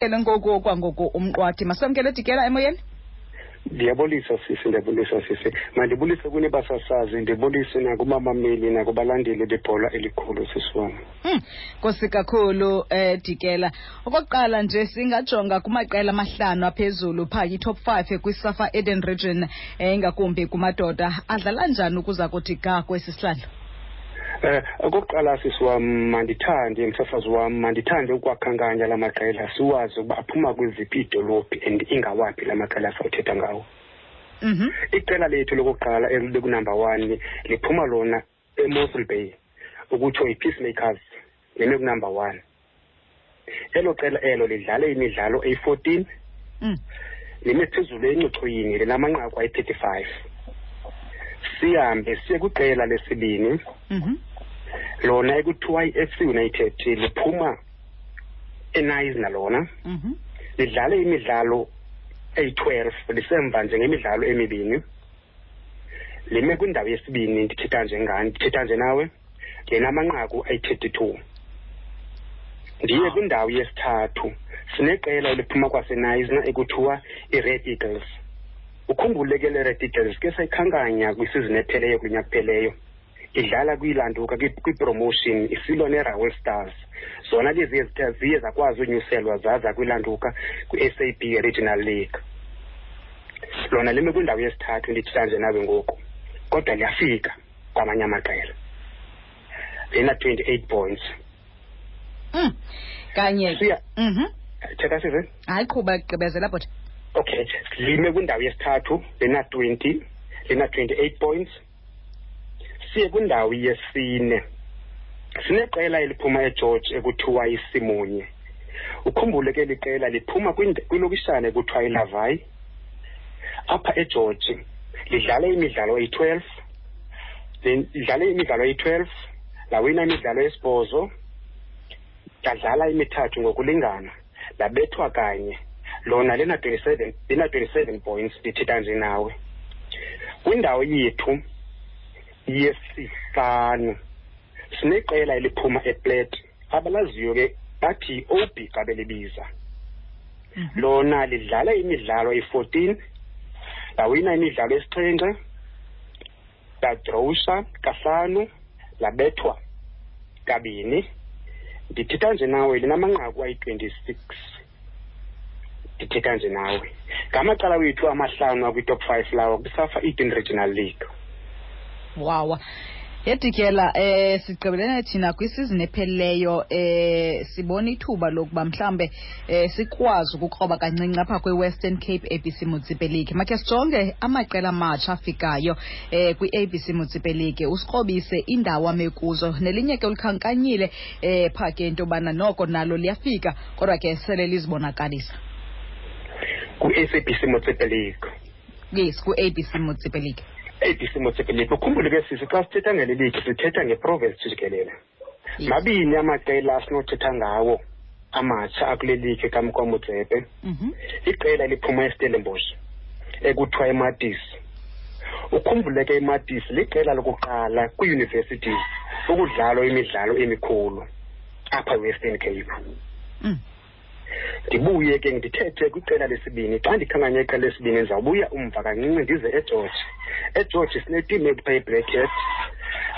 ele ngoku kwangoku umqwathi masamkele dikela emoyeni? Ndiyabulisa sisi ndiyabulisa sisi. Mandibulise kunibasasazi ndibulise nakubamameli nakubalandeli bebhola elikhulu sisi wam Hmm, Nkosi kakhulu eh Dikela. Okokuqala nje singajonga kumaqela amahlanu aphezulu phaa yi-top 5 kwiSafa Eden Region eh ingakumbi kumadoda. Adlala njani ukuza kuthi ga kwesi sihlalo. Um okokuqala sisi wam mandithande msasazi wam mandithande ukwakhankanya la maqela siwazi ukuba aphuma kwiziphi idolophi and ingawaphi la maqela sawuthetha ngawo Mhm. iqela lethu lokuqala elibekunumber one liphuma lona emosel bay ukutsho i-peacemakers lime kunumber one elo qela elo lidlale imidlalo eyi-fourteen Mm. lime phezulu encochoyini linamanqaku ayi-thirty-five sihambe siye kwiqela lesibini. Mhm. lona ekuthiwa i-f c united liphuma enice nalona. Mhm. lidlale imidlalo eyi-twelve lisemva nje ngemidlalo emibini. Lime kwindawo yesibini ndithetha nje ngani ndithetha nje nawe linamanqaku ayi-thirty two ndiye kwindawo yesithathu sineqela eliphuma kwasenayizna ekuthiwa i-red eagles. Ukhumbule ke le red eagles ke sayikhankanya kwisizini epheleyo kulinyaka kupheleyo idlala kwilantuka kwi- kwipromotion isilwa nerawel stars zona ke ziye ziye zakwazi unyuselwa zaza kwilanduka kwi-s a b regional league lona lime kwindawo yesithathu ndithetha nje nawe ngoku kodwa liyafika kwamanye amaqela lina twenty-eight points Mm. Kanye. Mhm. thetha size Hayi qhuba gqibezela bhuti. Okay. Lime kwindawo yesithathu lina twenty lina twenty-eight points. Siye kwindawo yesine. Sineqela eliphuma egeorge ekuthiwa isimunye ukhumbule ke liqela liphuma kwilokishana ekuthiwa ilavai apha egeorge lidlale imidlalo eyi-twelve lidlale imidlalo eyi-twelve lawina imidlalo yesibhozo ladlala imithathu ngokulingana labethwa kanye. Lona lina twenty-seven lina twenty-seven points ndithetha nje nawe. Kwindawo yethu yesihlanu sineqela eliphuma eplate abalaziyo ke bathi ob xa belibiza Mhm. lona lidlala imidlalo eyi-fourteen lawina imidlalo esixhenxe ladrowusha kahlanu labethwa kabini. Ndithetha nje nawe linamanqaku ayi-twenty-six. Ndithetha nje nawe ngamacala wethu amahlanu akwi-top five lawo kwisafa eden regional league wawa Yedikela eh sigqibelene thina kwisizini ephelileyo eh sibona ithuba lokuba mhlambe eh sikwazi ukukroba kancinci apha kweWestern Cape ABC Municipal League. Makhe sijonge amaqela amatsha afikayo eh kwiABC Municipal League usikrobise indawo amekuzo nelinye ke ulikhankanyile eh phaa ke into yobana noko nalo liyafika kodwa ke sele lizibonakalisa. Municipal league Yes kuABC League. abc league ukhumbule ke sisi xa sithetha ngeli league sithetha ngeprovince jikelele mabini amaqela asinothetha ngawo amatsha akule league kamkwamudzebe Mhm. iqela eliphuma estellenbosch ekuthiwa imadis ukhumbule ke imadis liqela lokuqala kwiiyunivesities ukudlalwa imidlalo emikhulu apha western cape Mm. Ndibuye ke ndithethe kwiqela lesibini. Xa ndikhankanye iqela lesibini ndizawubuya umva kancinci ndize egeorge egeorge sinetim ekuthiwa ibracket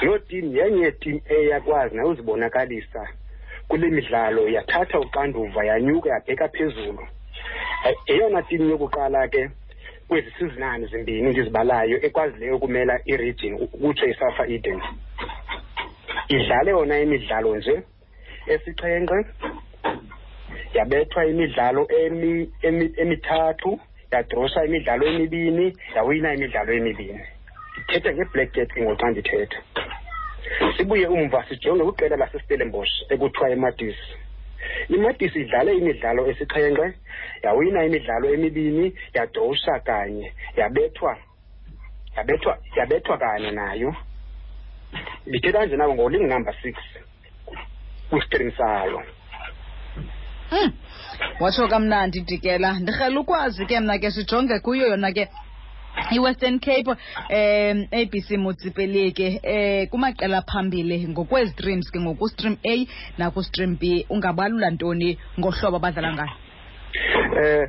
loo tim yenye yetim eyakwazi nayo uzibonakalisa kule midlalo. Yathatha uxanduva yanyuka yabheka phezulu. Eh, yeyona tim yokuqala ke kwezi sizinani zimbini ndizibalayo ekwazileyo ukumela iregion ukutsho isafa eden. Idlale yona imidlalo nje esixhenxe yabethwa imidlalo emi, emi, emithathu yadrosha imidlalo emibini yawina imidlalo emibini. Ndithetha ngeblack cat ke ngoxa ndithetha. Sibuye umva sijonge kwiqela lasestellenbosch ekuthiwa imadis imadis idlale imidlalo esixhenxe yawina imidlalo emibini yadrosha kanye yabethwa yabethwa yabethwa kanye nayo. Ndithetha nje nawe ngoling number six kwistream sayo. Watsho kamnandi Dikela. Ndirhela ukwazi ke mna ke sijonge kuyo yona ke iWestern Cape um ABC c mutsipeleke eh kumaqela phambili ngokwezi streams ke ngokustream A nakustream B. Ungabalula ntoni ngohlobo abadlala ngayo? Eh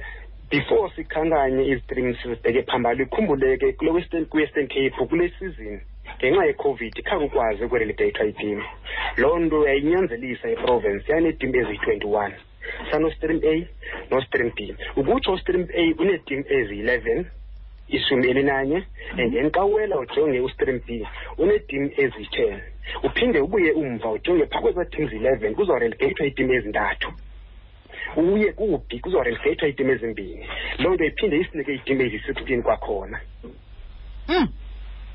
before sikhankanye izitreams zibheke phambili ikhumbuleke kule western kwi-western cape kule season ngenxa yecovid khange ukwazi ukwereligatha itim loo nto yayinyanzelisa iprovince yaneetim eziyi-twenty-one sanostream a nostream b. Ukutsho ustream a uneetim eziyi-eleven ishumi elinanye and then xa uwela ujonge ustream b uneetim eziyi-ten uphinde ubuye umva ujonge phaa kwezaa teams eleven kuzawureligathwa iitim ezintathu. Uye kubi kuzawureligathwa iitim ezimbini. Loo nto iphinde isinike iitim eziyi-sixteen kwakhona. Mm.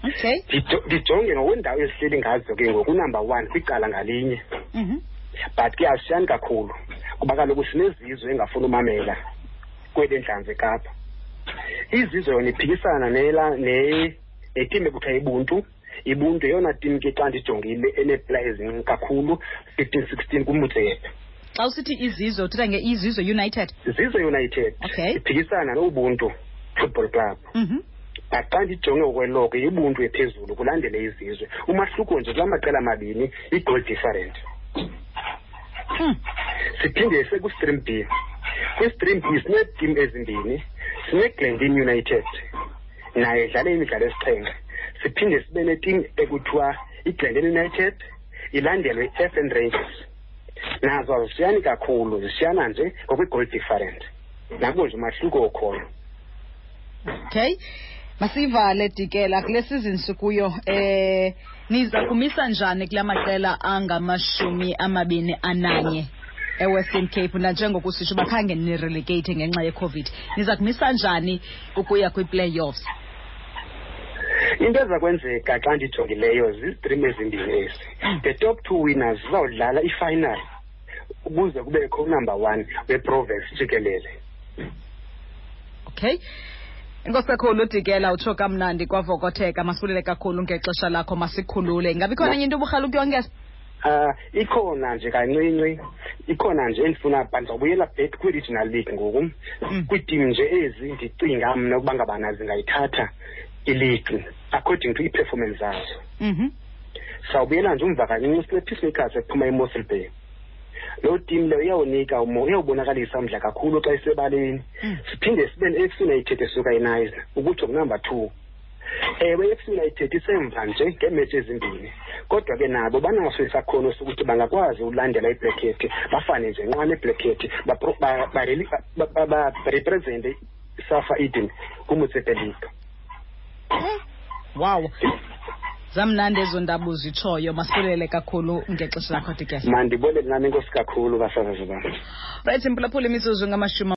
Okay. Ndijo- ndijonge ngokwendawo ezihleli ngazo ke ngoku number one kwicala ngalinye. Mhm. but ke asishani kakhulu. Kuba kaloku sinezizwe engafuni umamela kweli ntlanzi ekapa. Izizwe yona iphikisana nela ne netim ekuthiwa ibuntu. Ibuntu yeyona tim ke xa ndijongile eneepla ezincinci kakhulu fifteen sixteen kumutsepe xa usithi izizwe uthetha ngeizizwe united? Zizwe united. Okay. iphikisana nobuntu football club. Mhm. but xa ndijonge okweloko ibuntu ephezulu kulandele izizwe. Umahluko nje kula maqela amabini i-goal different Mm. Siphinde sekustream b. Kwistream b sineetim ezimbini sineglendin united. Naye idlale imidlalo esixhenxe siphinde sibe netim ekuthiwa iglendin united ilandelwe i-f n rangers. Nazo azishiyani kakhulu zishiyana nje ngokwi-goal different nabo nje umahluko okhoyo okay. Masivale dikela kule season sikuyo eh niza kumisa njani kula maqela angamashumi amabini ananye? Ewestern cape nanjengokusitsho bakhange nirelegate ngenxa yecovid. Niza kumisa njani ukuya kwi-playoffs into eza kwenzeka xa ndijongileyo zizitrim ezimbini ezi. The top two winners zizawudlala ifinal ukuze kubekho unumber one weprovince jikelele. Okay. Inkosi kakhulu udikela utsho kamnandi kwavokotheka masibulele kakhulu ngexesha lakho masikhulule. Ingabi khona enye into uburhala ukuyongeza um ikhona nje kancinci ikhona nje endifuna but ndizawubuyela back kwi-regional league ngoku. Mm. kwiitim nje ezi ndicinga mna ukuba ngabana zingayithatha ileague according to ii-performance zazo. Mhm. Sawubuyela nje umva kancinci sine-peacemakers ephuma emossel bay. Loo tim leyo iyawunika umo iyawubonakalisa umdla kakhulu xa isebaleni. Mm. siphinde sibe ne-f c united esuka eniza ukutsho kunumber two. Ewe i-f c united isemva nje ngeemetshi ezimbini. Kodwa ke nabo banaso isakhono sokuthi bangakwazi ulandela ibrekhethi bafane nje nqa nebrekhethi barepresente isafa eden kumutsepe league. Wow. Zamnandi ezo ndaba uzitshoyo masibulele kakhulu ngexesha lakho dikela mandibole nami inkosi kakhulu basazazi bam right mphulaphula imizuzu ngamashumi